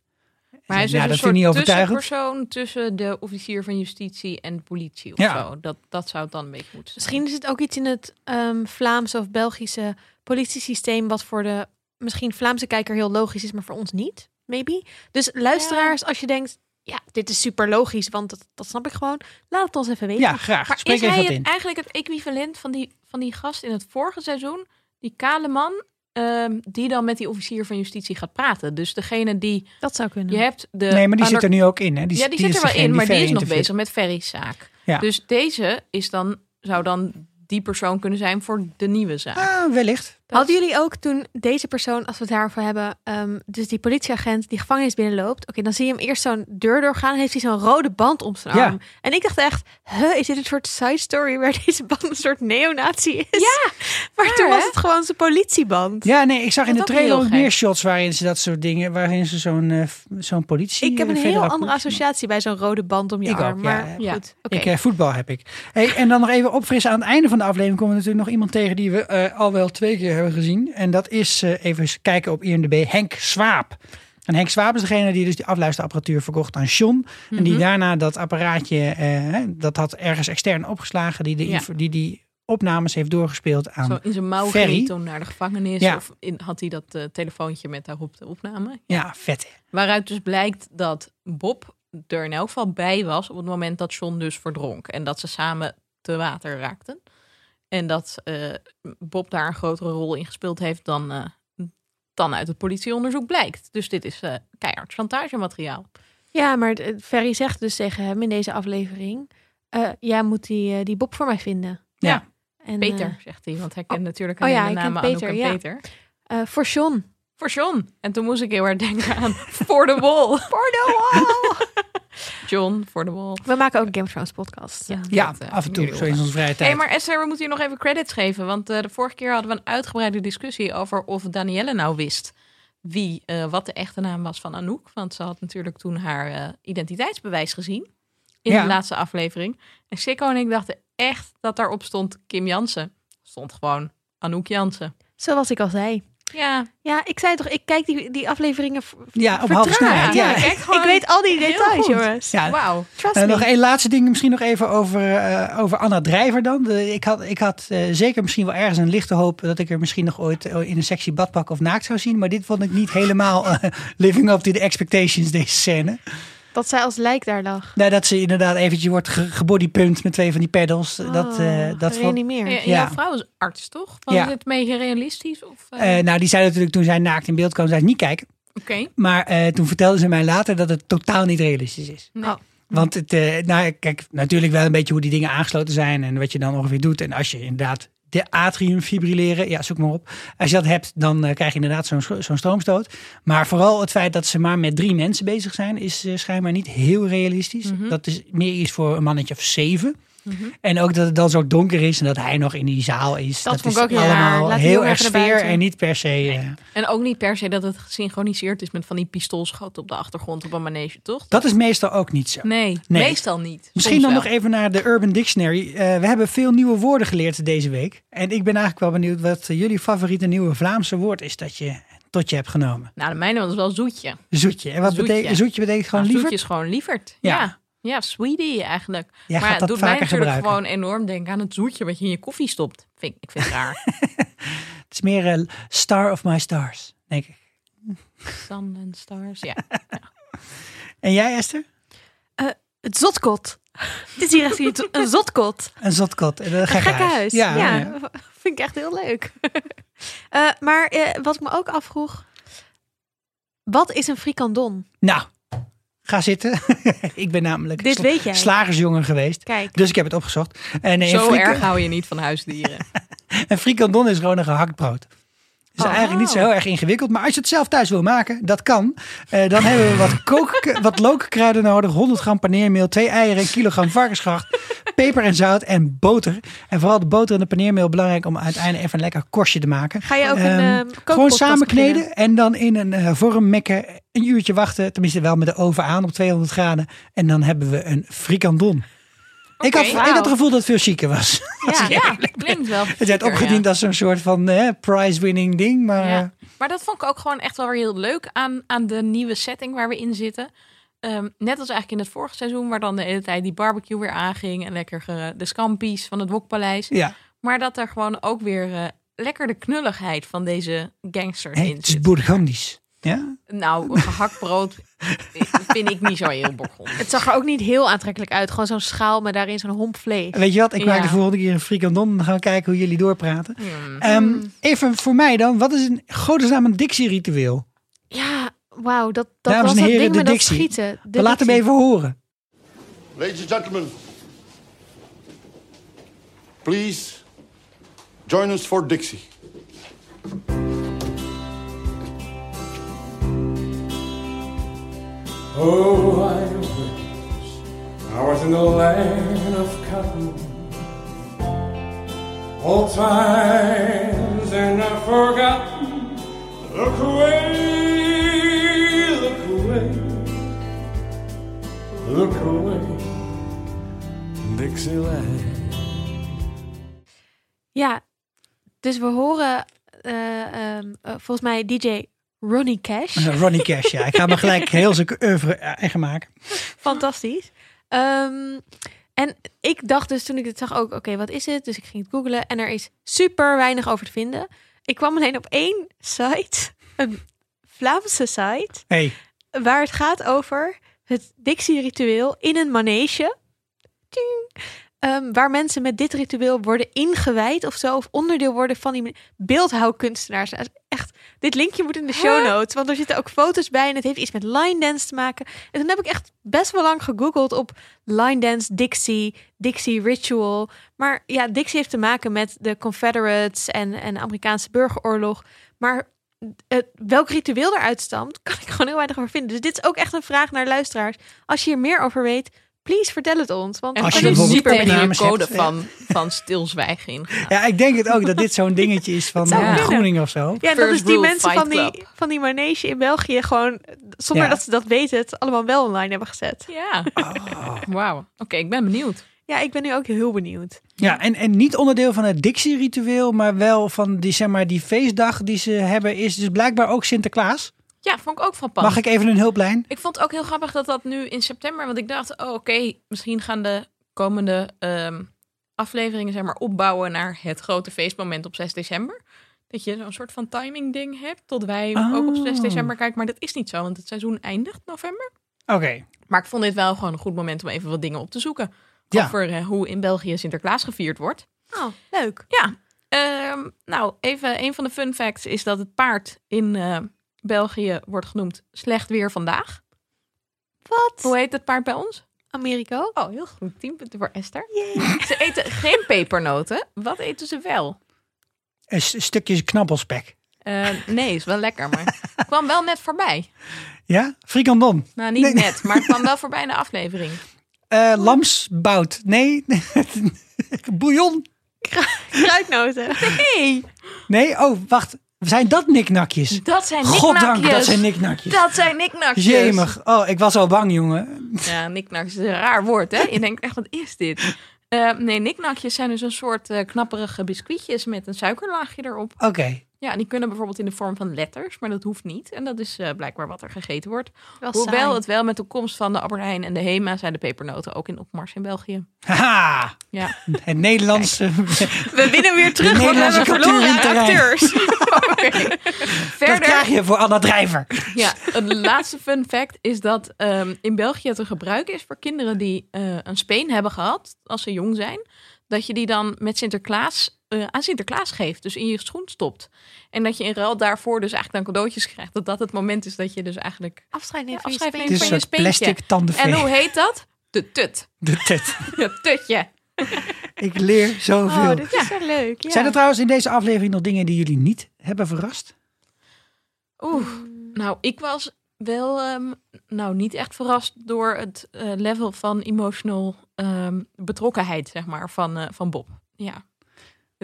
Maar hij is ja, dus dat een soort overtuigend. tussenpersoon tussen de officier van justitie en de politie of Ja. zo. Dat, dat zou het dan een beetje moeten zijn. Misschien is het ook iets in het ehm, Vlaamse of Belgische politiesysteem wat voor de misschien Vlaamse kijker heel logisch is, maar voor ons niet. Maybe. Dus luisteraars, als je denkt, ja, dit is super logisch, want dat, dat snap ik gewoon. Laat het ons even weten. Ja, graag. Maar Spreek is even hij wat het, in. eigenlijk het equivalent van die, van die gast in het vorige seizoen? Die kale man, ehm, die dan met die officier van justitie gaat praten. Dus degene die... Dat zou kunnen. Je hebt de... Nee, maar die zit er nu ook in. Hè? Die, ja, die, is zit er wel in, maar die is nog bezig met Ferry's zaak. Ja. Dus deze is dan, zou dan die persoon kunnen zijn voor de nieuwe zaak. Ah, wellicht. Hadden jullie ook toen deze persoon, als we het daarover hebben, ehm, dus die politieagent die gevangenis binnenloopt, oké, dan zie je hem eerst zo'n deur doorgaan, heeft hij zo'n rode band om zijn Ja. arm. En ik dacht echt, huh, is dit een soort side story waar deze band een soort neonazi is? Ja, maar raar, toen was hè? het gewoon zijn politieband. Ja, nee, ik zag in de ook trailer heel ook meer shots waarin ze dat soort dingen, waarin ze zo'n eh, zo'n politie. Ik heb eh, een heel federale andere politie- associatie bij zo'n rode band om je Ik ook, arm. ja, maar ja. goed, oké. Ik, eh, voetbal heb ik. Hey, en dan nog even opfrissen. Aan het einde van de aflevering komen we natuurlijk nog iemand tegen die we eh, al wel twee keer hebben gezien. En dat is, eh, even kijken op IMDb, Henk Swaap. En Henk Swaap is degene die dus die afluisterapparatuur verkocht aan John. En die Mhm. daarna dat apparaatje, eh, dat had ergens extern opgeslagen, die, de Ja. die die opnames heeft doorgespeeld aan Zo in zijn mouw Ferry. toen naar de gevangenis. Ja. Of in, had hij dat eh, telefoontje met daarop de opname. Ja, vet. hè? Waaruit dus blijkt dat Bob er in elk geval bij was op het moment dat John dus verdronk. En dat ze samen te water raakten. En dat eh, Bob daar een grotere rol in gespeeld heeft dan, eh, dan uit het politieonderzoek blijkt. Dus dit is eh keihard chantagemateriaal. Ja, maar Ferry zegt dus tegen hem in deze aflevering, eh jij moet die, die Bob voor mij vinden. Ja. En, Peter, zegt hij, want hij kent natuurlijk oh ja, alleen de hij kent namen Peter, en ja. Peter. eh, voor John. Voor John. En toen moest ik heel erg denken aan For the Wall. For the Wall. John, For the Wall. We maken ook een Game of Thrones podcast. Ja. Eh, Ja, Dat, af en toe, zo in onze vrije tijd. hey, maar Esther, we moeten hier nog even credits geven. Want eh, de vorige keer hadden we een uitgebreide discussie over of Danielle nou wist wie, eh, wat de echte naam was van Anouk. Want ze had natuurlijk toen haar eh, identiteitsbewijs gezien in Ja. de laatste aflevering. En Sikko en ik dachten echt dat daarop stond Kim Jansen. Stond gewoon Anouk Jansen. Zoals ik al zei. Ja, Ja, ik zei toch, ik kijk die, die afleveringen ja, op halve snelheid. ja, Ik weet al die details, jongens. Ja, wauw. Trust Eh, me. nog één laatste ding, misschien nog even over, eh, over Anna Drijver dan. De- ik had, ik had eh, zeker misschien wel ergens een lichte hoop dat ik er misschien nog ooit in een sectie badpak of naakt zou zien. Maar dit vond ik niet helemaal living up to the expectations, deze scène. Dat zij als lijk daar lag. Nou, dat ze inderdaad eventjes wordt ge- gebodypumpt met twee van die pedals. dat, eh, Oh, dat vond, Reanimeer. En Ja. jouw vrouw is arts, toch? Was Ja. het beetje realistisch? Of, eh, eh, nou, die zei natuurlijk toen zij naakt in beeld kwam, zei ze niet kijken. Oké. Maar eh, toen vertelde ze mij later dat het totaal niet realistisch is. Nee. Oh. Want het, eh, nou, kijk, natuurlijk wel een beetje hoe die dingen aangesloten zijn en wat je dan ongeveer doet. En als je inderdaad de atrium fibrilleren, ja, zoek maar op. Als je dat hebt, dan eh, krijg je inderdaad zo'n zo'n stroomstoot. Maar vooral het feit dat ze maar met drie mensen bezig zijn, is eh, schijnbaar niet heel realistisch. Mhm. Dat is meer iets voor een mannetje of zeven. Mhm. En ook dat het dan zo donker is en dat hij nog in die zaal is. Dat Dat, vond is ik ook heel allemaal. Laat heel erg sfeer en niet per se. eh, En ook niet per se dat het gesynchroniseerd is met van die pistoolschoten op de achtergrond op een manege, toch? dat is meestal ook niet zo. Nee, Nee. meestal niet. Misschien dan wel. nog even naar de Urban Dictionary. Eh, we hebben veel nieuwe woorden geleerd deze week. En ik ben eigenlijk wel benieuwd wat jullie favoriete nieuwe Vlaamse woord is dat je tot je hebt genomen. Nou, de mijne was wel zoetje. Zoetje. En wat Zoetje. betekent zoetje? Betekent gewoon Nou, liever? zoetje is gewoon lieverd. Ja. Ja. Ja. sweetie eigenlijk. Jij maar gaat dat het doet mij natuurlijk gebruiken. gewoon enorm denken aan het zoetje wat je in je koffie stopt. Vind, ik- vind het raar. Het is meer eh, Star of My Stars, denk ik. Sun and stars, ja. En jij Esther? Het zotkot. Het is hier echt iets- een zotkot. Een zotkot. Een Een gekke gekke huis. Ja, Ja, ja. vind ik echt heel leuk. Eh, maar eh, wat ik me ook afvroeg. Wat is een frikandon? Nou, ga zitten. ik ben namelijk Dit sla- weet jij. slagersjongen geweest. Kijk, Dus ik heb het opgezocht. En nee, Zo erg hou je niet van huisdieren. een frikandon is gewoon een gehakt brood. Is Oh. eigenlijk niet zo heel erg ingewikkeld. Maar als je het zelf thuis wil maken, dat kan. Eh, dan hebben we wat, kook, wat lookkruiden nodig. 100 gram paneermeel, 2 eieren, een kilogram varkensgracht, peper en zout en boter. En vooral de boter en de paneermeel belangrijk om uiteindelijk even een lekker korstje te maken. Ga je ook een eh, Gewoon samen beginnen? kneden en dan in een eh, vorm mekken. Een uurtje wachten, tenminste wel met de oven aan op 200 graden. En dan hebben we een frikandon. Ik, had, ik had het gevoel dat het veel chiquer was. Ja, Ja, klinkt wel. Het werd opgediend ja. als zo'n soort van eh, prize-winning ding. Maar Ja. Maar dat vond ik ook gewoon echt wel weer heel leuk aan, aan de nieuwe setting waar we in zitten. Ehm, net als eigenlijk in het vorige seizoen, waar dan de hele tijd die barbecue weer aanging. En lekker ge- de scampi's van het Wokpaleis. ja, Maar dat er gewoon ook weer eh, lekker de knulligheid van deze gangsters hè, in het is zit. Bourgondisch. Ja? Nou, gehakt brood vind ik niet zo heel bourgondisch. Het zag er ook niet heel aantrekkelijk uit. Gewoon zo'n schaal met daarin zo'n homp vlees. Weet je wat, ik maak Ja. de volgende keer een frikandon. Dan gaan we kijken hoe jullie doorpraten. Ehm, even voor mij dan, wat is een godesnaam een Dixie-ritueel? Ja, wauw. Dat, dat Dames was en dat ding de met dat Dixie. schieten. De We laten hem even horen. Ladies and gentlemen, please join us for Dixie. Oh, I wish I was in the land of cotton. Old times and not forgotten. Look away, look away, look away, Dixieland. Ja, dus we horen eh, ehm, eh, volgens mij DJ Ronnie Cash. Eh, Ronnie Cash, ja. Ik ga me gelijk heel zijn oeuvre eigen maken. Fantastisch. Ehm, en ik dacht dus toen ik het zag ook, oké, wat is het? Dus ik ging het googlen en er is super weinig over te vinden. Ik kwam alleen op één site, een Vlaamse site, Hey, waar het gaat over het Dixie-ritueel in een manege. Tjing. Ehm, waar mensen met dit ritueel worden ingewijd of zo, of onderdeel worden van die beeldhouwkunstenaars. Echt, dit linkje moet in de show notes, want er zitten ook foto's bij en het heeft iets met line dance te maken. En toen heb ik echt best wel lang gegoogeld op line dance Dixie, Dixie ritual. Maar ja, Dixie heeft te maken met de Confederates en, en de Amerikaanse burgeroorlog. Maar eh, welk ritueel eruit stamt, kan ik gewoon heel weinig over vinden. Dus dit is ook echt een vraag naar luisteraars. Als je hier meer over weet, please vertel het ons. Want En Als je super met opnames code hebt, ja. van, van stilzwijgen ja, ik denk het ook dat dit zo'n dingetje is van zou eh, kunnen. Groeningen of zo. ja, dat is die mensen van die, van die manege in België gewoon, zonder Ja. dat ze dat weten, het allemaal wel online hebben gezet. Ja. Wauw. Oké, ik ben benieuwd. Ja, ik ben nu ook heel benieuwd. Ja, en, en niet onderdeel van het Dixie-ritueel, maar wel van die, zeg maar, die feestdag die ze hebben, is dus blijkbaar ook Sinterklaas. Ja, vond ik ook frappant. Mag ik even een hulplijn? Ik vond het ook heel grappig dat dat nu in september... Want ik dacht, oh, oké, misschien gaan de komende ehm, afleveringen zeg maar, opbouwen naar het grote feestmoment op 6 december. Dat je zo'n soort van timing ding hebt tot wij ook op 6 Oh. december kijken. Maar dat is niet zo, want het seizoen eindigt november. Oké. Maar ik vond dit wel gewoon een goed moment om even wat dingen op te zoeken. Ja. Over eh, hoe in België Sinterklaas gevierd wordt. Oh, leuk. Ja, ehm, nou, even een van de fun facts is dat het paard in eh, België wordt genoemd slecht weer vandaag. Wat? Hoe heet het paard bij ons? Americo? Oh, heel goed. 10 punten voor Esther. Ze eten geen pepernoten. Wat eten ze wel? Een stukje knabbelspek. Eh, nee, is wel lekker, maar het kwam wel net voorbij. Ja? Frikandon. Nou, niet Nee. net, maar het kwam wel voorbij in de aflevering. Eh, lamsbout. Nee. Bouillon. Kruidnoten. Nee, Nee, oh, wacht. Zijn dat niknakjes? dat zijn Goddank, niknakjes. dat zijn niknakjes. Dat zijn niknakjes. Jemig. Oh, ik was al bang, jongen. Ja, niknakjes is een raar woord, hè? Je denkt echt, wat is dit? Eh, nee, niknakjes zijn dus een soort eh, knapperige biscuitjes met een suikerlaagje erop. Oké. Ja, die kunnen bijvoorbeeld in de vorm van letters, maar dat hoeft niet. En dat is eh, blijkbaar wat er gegeten wordt. Wel Hoewel saai. het wel met de komst van de Albert Heijn en de Hema zijn de pepernoten ook in opmars in België. Haha. Ja. Het Nederlandse. We winnen weer terug, want we hebben verloren aan acteurs. Oké. Dat Verder, krijg je voor Anna Drijver. ja, een laatste fun fact is dat ehm, in België het een gebruik is voor kinderen die eh, een speen hebben gehad als ze jong zijn. Dat je die dan met Sinterklaas eh, aan Sinterklaas geeft, dus in je schoen stopt. En dat je in ruil daarvoor dus eigenlijk dan cadeautjes krijgt. Dat dat het moment is dat je dus eigenlijk Afscheid neemt Ja, van je afscheid van speentje. plastic tandenvee. En hoe heet dat? De tut. De tet. Het tutje. Ik leer zoveel. Oh, dit is zo leuk. Ja. Zijn er trouwens in deze aflevering nog dingen die jullie niet hebben verrast? Oeh, nou, ik was wel ehm, nou, niet echt verrast door het eh, level van emotional ehm, betrokkenheid, zeg maar, van, eh, van Bob. Ja.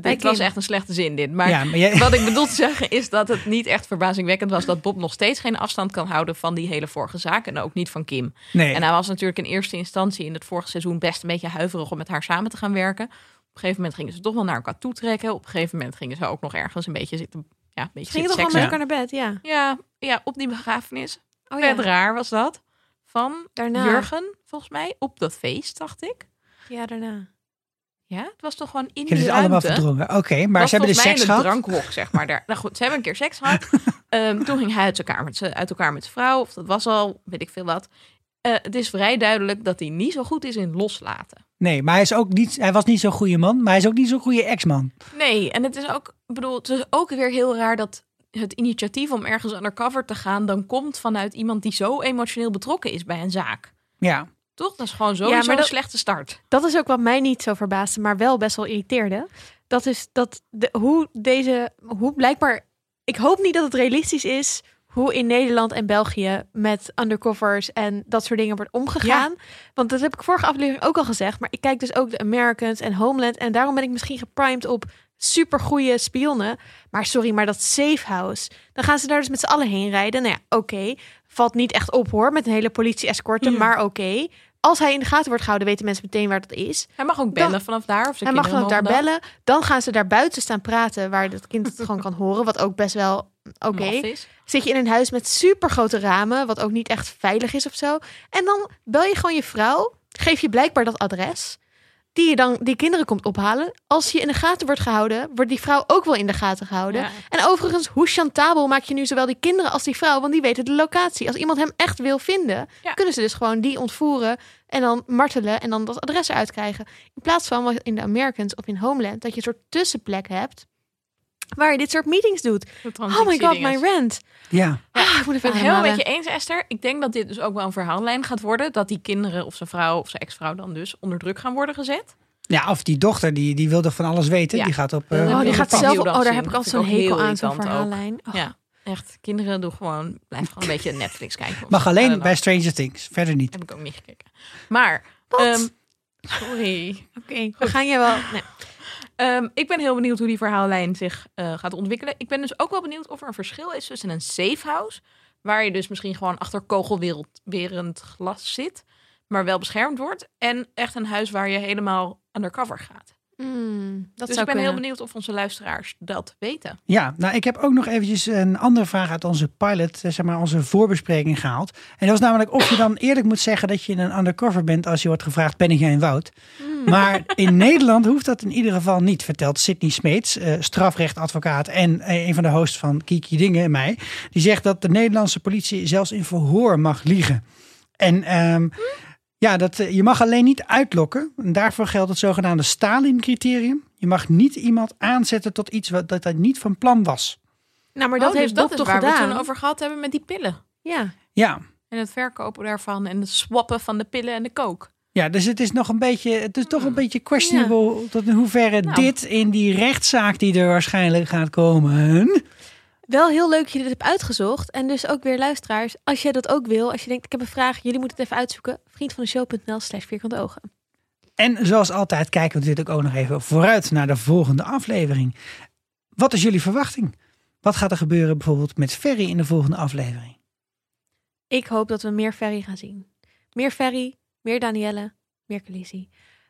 Het, was echt een slechte zin, dit. Maar ja, maar jij, wat ik bedoel te zeggen is dat het niet echt verbazingwekkend was dat Bob nog steeds geen afstand kan houden van die hele vorige zaak en ook niet van Kim. nee. En hij was natuurlijk in eerste instantie in het vorige seizoen best een beetje huiverig om met haar samen te gaan werken. Op een gegeven moment gingen ze toch wel naar elkaar toe trekken. Op een gegeven moment gingen ze ook nog ergens een beetje zitten, ja, een beetje Ging toch wel met elkaar naar bed? Ja. Ja, ja, op die begrafenis. Oh Vet ja. raar was dat. Van Daarna. Jurgen, volgens mij, op dat feest, dacht ik. Ja, daarna. Ja, het was toch gewoon in die het allemaal ruimte. verdrongen. Oké, maar Was ze hebben dus mij seks gehad. drankhok, zeg maar. Daar. Nou goed, ze hebben een keer seks gehad. Ehm, toen ging hij uit elkaar, met uit elkaar met zijn vrouw. Of dat was al, weet ik veel wat. Eh, het is vrij duidelijk dat hij niet zo goed is in loslaten. Nee, maar hij, is ook niet, hij was niet zo'n goede man, maar hij is ook niet zo'n goede ex-man. Nee, en het is ook, bedoel, het is ook weer heel raar dat het initiatief om ergens undercover te gaan dan komt vanuit iemand die zo emotioneel betrokken is bij een zaak. Ja, Toch? Dat is gewoon sowieso maar dat- een slechte start. Dat is ook wat mij niet zo verbaasde, maar wel best wel irriteerde. Dat is dat de, hoe deze, hoe blijkbaar, ik hoop niet dat het realistisch is hoe in Nederland en België met undercovers en dat soort dingen wordt omgegaan. Want dat heb ik vorige aflevering ook al gezegd, maar ik kijk dus ook de Americans en Homeland en daarom ben ik misschien geprimed op super goede spionnen. Maar sorry, maar dat safe house, dan gaan ze daar dus met z'n allen heen rijden. Nou ja, oké, valt niet echt op hoor met een hele politie-escorte, Ja. maar oké. Als hij in de gaten wordt gehouden, weten mensen meteen waar dat is. Hij mag ook bellen vanaf daar. Of zijn Hij mag dan daar bellen. Dan gaan ze daar buiten staan praten, waar dat kind het gewoon kan horen. Wat ook best wel oké. Is. Zit je in een huis met super grote ramen, wat ook niet echt veilig is of zo. En dan bel je gewoon je vrouw, geef je blijkbaar dat adres. Die je dan die kinderen komt ophalen. Als je in de gaten wordt gehouden, wordt die vrouw ook wel in de gaten gehouden. Ja. En overigens, hoe chantabel maak je nu zowel die kinderen als die vrouw? Want die weten de locatie. Als iemand hem echt wil vinden, Ja. kunnen ze dus gewoon die ontvoeren en dan martelen en dan dat adres eruit krijgen. In plaats van wat in de Americans of in Homeland, dat je een soort tussenplek hebt waar je dit soort meetings doet. Oh my god, my transitiedinges. rent. ja. Ah, ik moet even ben het helemaal ademhalen. met je eens, Esther. Ik denk dat dit dus ook wel een verhaallijn gaat worden. Dat die kinderen of zijn vrouw of zijn ex-vrouw dan dus onder druk gaan worden gezet. ja, of die dochter, die, die wil toch van alles weten? Ja. Die gaat op... Eh, Oh, die gaat zelf. Oh, daar heb ik altijd zo'n hekel heel aan, zo'n verhaallijn. Oh. Ja, echt. Kinderen doen gewoon, blijf gewoon een beetje Netflix kijken. mag alleen bij. Stranger Things, verder niet. Heb ik ook niet gekeken. Maar, ehm, sorry. Oké, we gaan je wel. Nee. Ehm, ik ben heel benieuwd hoe die verhaallijn zich eh, gaat ontwikkelen. Ik ben dus ook wel benieuwd of er een verschil is tussen een safe house, waar je dus misschien gewoon achter kogelwerend glas zit, maar wel beschermd wordt, en echt een huis waar je helemaal undercover gaat. Hmm, dat dus zou ik ben heel benieuwd of onze luisteraars dat weten. Ja, nou ik heb ook nog eventjes een andere vraag uit onze pilot, eh, zeg maar onze voorbespreking gehaald. En dat was namelijk of je dan eerlijk moet zeggen dat je een undercover bent als je wordt gevraagd, ben jij een Wout? Maar in Nederland hoeft dat in ieder geval niet, vertelt Sydney Smeets, eh, strafrechtadvocaat en eh, een van de hosts van Kiki Dingen en mij. Die zegt dat de Nederlandse politie zelfs in verhoor mag liegen. En ehm, ja, dat, eh, je mag alleen niet uitlokken. En daarvoor geldt het zogenaamde Stalin-criterium. Je mag niet iemand aanzetten tot iets wat dat hij niet van plan was. Nou, maar dat Oh, dus heeft Bob dat toch waar we gedaan? het toen over gehad hebben met die pillen. Ja. Ja. En het verkopen daarvan en het swappen van de pillen en de kook. Ja, dus het is nog een beetje, het is toch een beetje questionable tot in hoeverre Nou. dit in die rechtszaak die er waarschijnlijk gaat komen. Wel heel leuk dat je dit hebt uitgezocht. En dus ook weer luisteraars, als jij dat ook wil, als je denkt, ik heb een vraag, jullie moeten het even uitzoeken. Vriendvandeshow.nl slash vierkante ogen. En zoals altijd kijken we natuurlijk ook nog even vooruit naar de volgende aflevering. Wat is jullie verwachting? Wat gaat er gebeuren bijvoorbeeld met Ferry in de volgende aflevering? Ik hoop dat we meer Ferry gaan zien. Meer Ferry, meer Danielle, meer Khaleesi.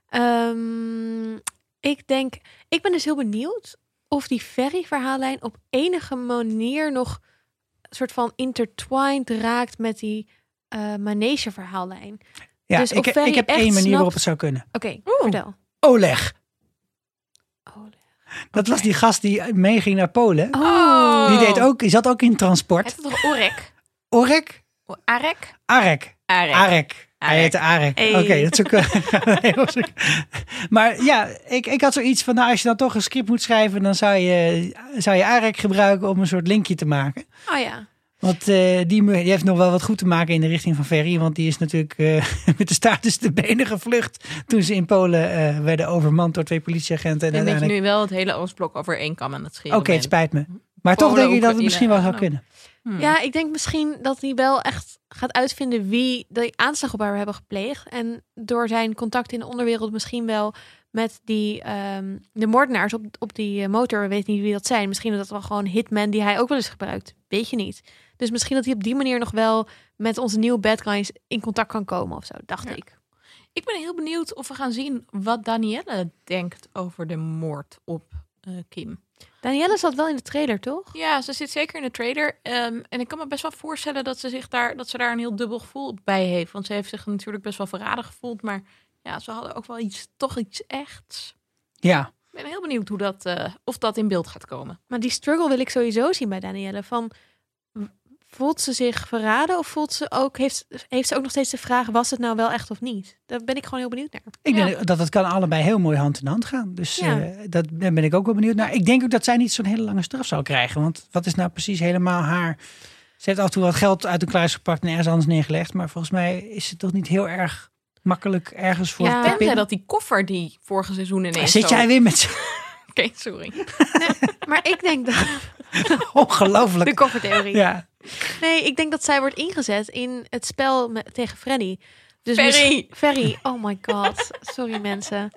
Ehm, ik denk, ik ben dus heel benieuwd of die Ferry-verhaallijn op enige manier nog een soort van intertwined raakt met die eh manege-verhaallijn. Ja, Dus ik, of Ferry ik heb één manier snapt- waarop het zou kunnen. Oké, vertel. Oleg. Dat was die gast die meeging naar Polen. Oh. Die, deed ook, die zat ook in Het transport. is toch Orek? Orek? Arek? Arek. Arek. Arek. Hij Arek. heette Arek. Hey. Oké, dat is ook... heel zoek- maar ja, ik, ik had zoiets van, nou, als je dan toch een script moet schrijven, dan zou je, zou je Arek gebruiken om een soort linkje te maken. Oh ja. Want eh, die, die heeft nog wel wat goed te maken in de richting van Ferry. Want die is natuurlijk eh, met de staart tussen de benen gevlucht. Toen ze in Polen eh, werden overmand door twee politieagenten. En dat je nu wel het hele Oostblok over één kam aan het scheren Oké, het spijt me. Maar toch denk ik dat het misschien wel zou kunnen. Hmm. Ja, ik denk misschien dat hij wel echt gaat uitvinden wie de aanslag op haar hebben gepleegd. En door zijn contact in de onderwereld misschien wel met die, ehm, de moordenaars op, op die eh, motor. We weten niet wie dat zijn. Misschien is dat wel gewoon hitman die hij ook wel eens gebruikt. Weet je niet. Dus misschien dat hij op die manier nog wel met onze nieuwe bad guys in contact kan komen of zo, dacht Ja. ik. Ik ben heel benieuwd of we gaan zien wat Danielle denkt over de moord op eh, Kim. Danielle zat wel in de trailer, toch? Ja, ze zit zeker in de trailer. Ehm, en ik kan me best wel voorstellen dat ze, zich daar, dat ze daar een heel dubbel gevoel bij heeft. Want ze heeft zich natuurlijk best wel verraden gevoeld. Maar ja, ze hadden ook wel iets, toch iets echts. Ja, Ik ben heel benieuwd hoe dat, eh, of dat in beeld gaat komen. Maar die struggle wil ik sowieso zien bij Danielle. Van, voelt ze zich verraden of voelt ze ook, heeft, heeft ze ook nog steeds de vraag, was het nou wel echt of niet? Daar ben ik gewoon heel benieuwd naar. ik Ja. denk dat het kan allebei heel mooi hand in hand gaan. Dus Ja. eh, dat, daar ben ik ook wel benieuwd naar. Ik denk ook dat zij niet zo'n hele lange straf zou krijgen. Want wat is nou precies helemaal haar... Ze heeft af en toe wat geld uit de kluis gepakt en ergens anders neergelegd. Maar volgens mij is het toch niet heel erg makkelijk ergens voor Ja. te Tenzij pinnen. dat die koffer die vorige seizoen ineens Zit zo- jij weer met Oké, sorry. Maar ik denk dat ongelooflijk. de koffertheorie. Ja, Nee, ik denk dat zij wordt ingezet in het spel met, tegen Freddy. Dus Ferry! misschien- Ferry, oh my god. Sorry mensen.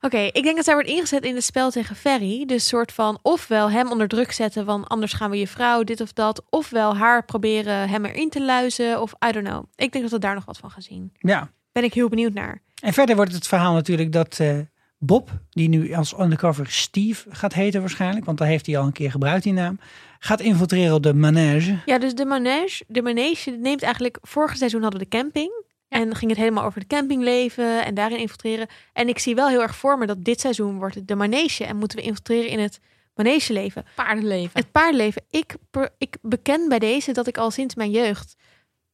Oké, ik denk dat zij wordt ingezet in het spel tegen Ferry. Dus soort van ofwel hem onder druk zetten van anders gaan we je vrouw, dit of dat. Ofwel haar proberen hem erin te luizen of I don't know. Ik denk dat we daar nog wat van gaan zien. ja. Ben ik heel benieuwd naar. En verder wordt het verhaal natuurlijk dat eh, Bob, die nu als undercover Steve gaat heten waarschijnlijk, want daar heeft hij al een keer gebruikt die naam, gaat infiltreren op de manege. Ja, dus de manege, de manege neemt eigenlijk... Vorig seizoen hadden we de camping. En ging het helemaal over de campingleven en daarin infiltreren. En ik zie wel heel erg voor me dat dit seizoen wordt het de manege. En moeten we infiltreren in het manegeleven. Paardenleven. Het paardleven. Ik, per- ik beken bij deze dat ik al sinds mijn jeugd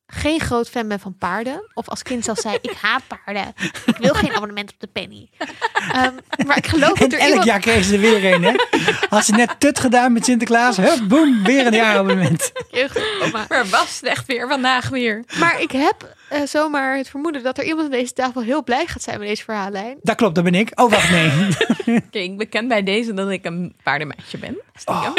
geen groot fan ben van paarden. Of als kind zelfs zei, ik haat paarden. Ik wil geen abonnement op de penny. Ehm, maar ik geloof En dat er elk iemand... jaar kreeg ze er weer een. Hè? Had ze net tut gedaan met Sinterklaas, hup, boem, weer een jaarabonnement. Jeugdtrauma. Maar was het echt weer vandaag weer? Maar ik heb eh, zomaar het vermoeden dat er iemand aan deze tafel heel blij gaat zijn met deze verhaallijn. Dat klopt, dat ben ik. Oh, wacht, nee. Oké, ik beken bij deze dat ik een paardenmeisje ben. Stiekem.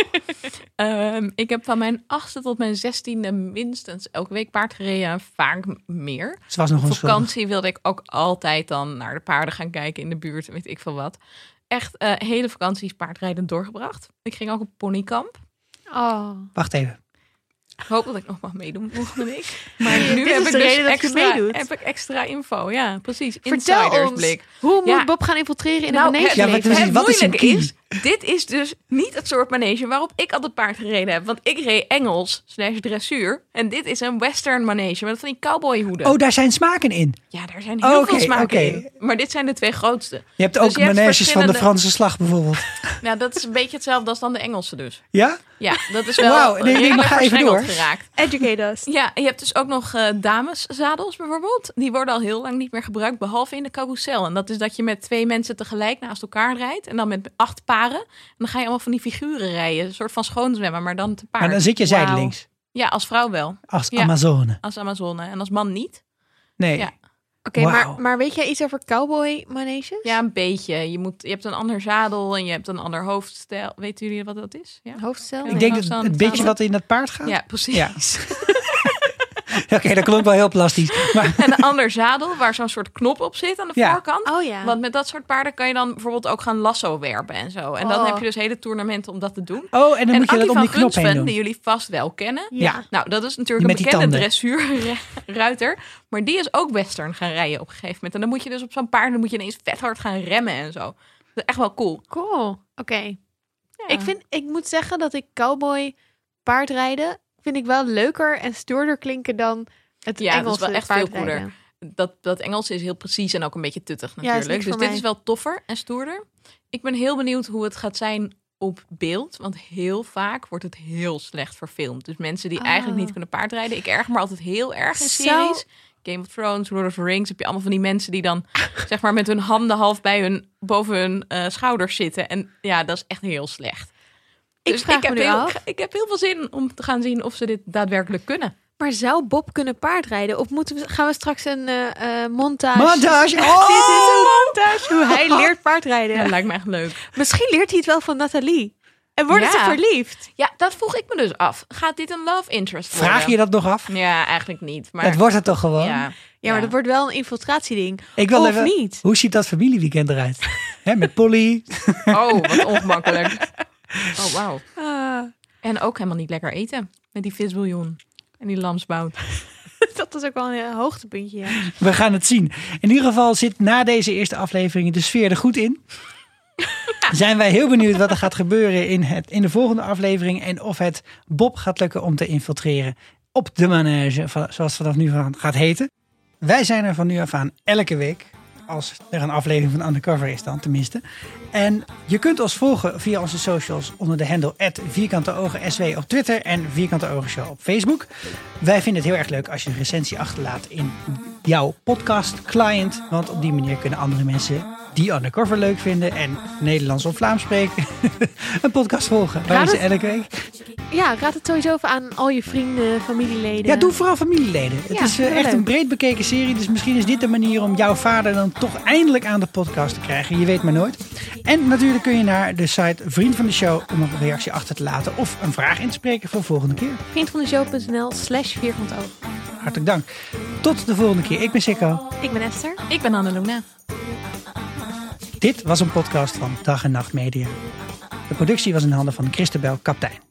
Ehm, ik heb van mijn achtste tot mijn zestiende minstens elke week paard gereden. Vaak meer. Ze was nog Op onschuldig. vakantie wilde ik ook altijd dan naar de paarden gaan kijken in de buurt. Weet ik veel wat. Echt eh, hele vakanties paardrijden doorgebracht. Ik ging ook op ponykamp. Oh. Wacht even. Ik hoop dat ik nog mag meedoen volgende week. Maar nu Dit heb is ik de dus reden dat je extra, meedoet. heb ik extra info. Ja, precies. Vertel ons, hoe moet Ja. Bob gaan infiltreren in Nou, het manege Ja, leven? precies, het wat is een key? is, dit is dus niet het soort manege waarop ik altijd paard gereden heb. Want ik reed Engels slash dressuur. En dit is een western manege met van die cowboyhoeden. Oh, daar zijn smaken in. Ja, daar zijn heel veel smaken oké. in. Maar dit zijn de twee grootste. Je hebt Dus ook je hebt maneges van de Franse slag bijvoorbeeld. Nou, dat is een beetje hetzelfde als dan de Engelse dus. Ja? Ja, dat is wel Wauw, nee, nee, maar ga even door. geraakt. Educate us. Ja, je hebt dus ook nog eh, dameszadels bijvoorbeeld. Die worden al heel lang niet meer gebruikt, behalve in de carousel. En dat is dat je met twee mensen tegelijk naast elkaar rijdt. En dan met acht paren. En dan ga je allemaal van die figuren rijden. Een soort van schoonzwemmen, maar dan te paard. Maar dan zit je zijdelings. Ja, als vrouw wel. Als Ja. Amazone. Als Amazone. En als man niet. Nee. Ja. Oké, maar, maar weet jij iets over cowboy maneges? Ja, een beetje. Je, moet, je hebt een ander zadel en je hebt een ander hoofdstel. Weten jullie wat dat is? Ja, Hoofdstel? Ik denk dat Hoofdstel- het beetje wat in dat paard gaat. ja precies. Ja. Oké, dat klonk wel heel plastisch. Maar En een ander zadel waar zo'n soort knop op zit aan de Ja. voorkant. Oh ja. Want met dat soort paarden kan je dan bijvoorbeeld ook gaan lasso werpen en zo. En dan Oh. heb je dus hele toernooien om dat te doen. Oh, en dan en moet je dat om die knop heen doen. die jullie vast wel kennen. Ja. Nou, dat is natuurlijk Die een bekende dressuurruiter. Maar die is ook western gaan rijden op een gegeven moment. En dan moet je dus op zo'n paard dan moet je ineens vet hard gaan remmen en zo. Dat is echt wel cool. Cool. Oké. Ja. Ik, vind, ik moet zeggen dat ik cowboy paardrijden vind ik wel leuker en stoerder klinken dan het Ja, dat is wel echt veel paardrijden. dat, dat Engels is heel precies en ook een beetje tuttig natuurlijk. dus dit is wel toffer en stoerder. Ik ben heel benieuwd hoe het gaat zijn op beeld. Want heel vaak wordt het heel slecht verfilmd. Dus mensen die Ah. eigenlijk niet kunnen paardrijden. Ik erg me altijd heel erg in series. Game of Thrones, Lord of the Rings. Heb je allemaal van die mensen die dan zeg maar met hun handen half bij hun, boven hun eh, schouders zitten. En ja, dat is echt heel slecht. Ik dus vraag ik heb, me nu heel, af. ik heb heel veel zin om te gaan zien of ze dit daadwerkelijk kunnen. Maar zou Bob kunnen paardrijden? Of moeten we, gaan we straks een eh, eh, montage... Montage! Dit Oh! is een montage! Hoe hij leert paardrijden. Ja, lijkt me echt leuk. Misschien leert hij het wel van Nathalie. En worden ze Ja. verliefd? Ja, dat vroeg ik me dus af. Gaat dit een love interest worden? Vraag je dat nog af? Ja, eigenlijk niet. Maar Dat wordt het toch gewoon? ja. Ja, maar dat wordt wel een infiltratieding. Ik wil of even, niet. Hoe ziet dat familieweekend eruit? Hè, met Polly. Oh, wat ongemakkelijk. Oh, wauw. Ah, En ook helemaal niet lekker eten. Met die visbouillon. En die lamsbout. dat is ook wel een eh, hoogtepuntje. Ja. We gaan het zien. In ieder geval zit na deze eerste aflevering de sfeer er goed in. Zijn wij heel benieuwd wat er gaat gebeuren in, het, in de volgende aflevering. En of het Bob gaat lukken om te infiltreren op de manege. van- Zoals het vanaf nu aan gaat heten. Wij zijn er van nu af aan elke week. Als er een aflevering van Undercover is dan tenminste. En je kunt ons volgen via onze socials onder de handle Vierkante Ogen SW op Twitter en Vierkante Ogen Show op Facebook. Wij vinden het heel erg leuk als je een recensie achterlaat in jouw podcast client. Want op die manier kunnen andere mensen die Undercover leuk vinden en Nederlands of Vlaams spreken een podcast volgen. Wij zijn elke week. ja, raad het sowieso even aan al je vrienden, familieleden. Ja, doe vooral familieleden. Het Ja, is eh, echt leuk. een breed bekeken serie. Dus misschien is dit de manier om jouw vader dan toch eindelijk aan de podcast te krijgen. Je weet maar nooit. En natuurlijk kun je naar de site Vriend van de Show om een reactie achter te laten. Of een vraag in te spreken voor de volgende keer. Vriendvandeshow.nl slash vierkant. Hartelijk dank. Tot de volgende keer. Ik ben Sikko. Ik ben Esther. Ik ben Anneluna. Dit was een podcast van Dag en Nacht Media. De productie was in handen van Christabel Kaptein.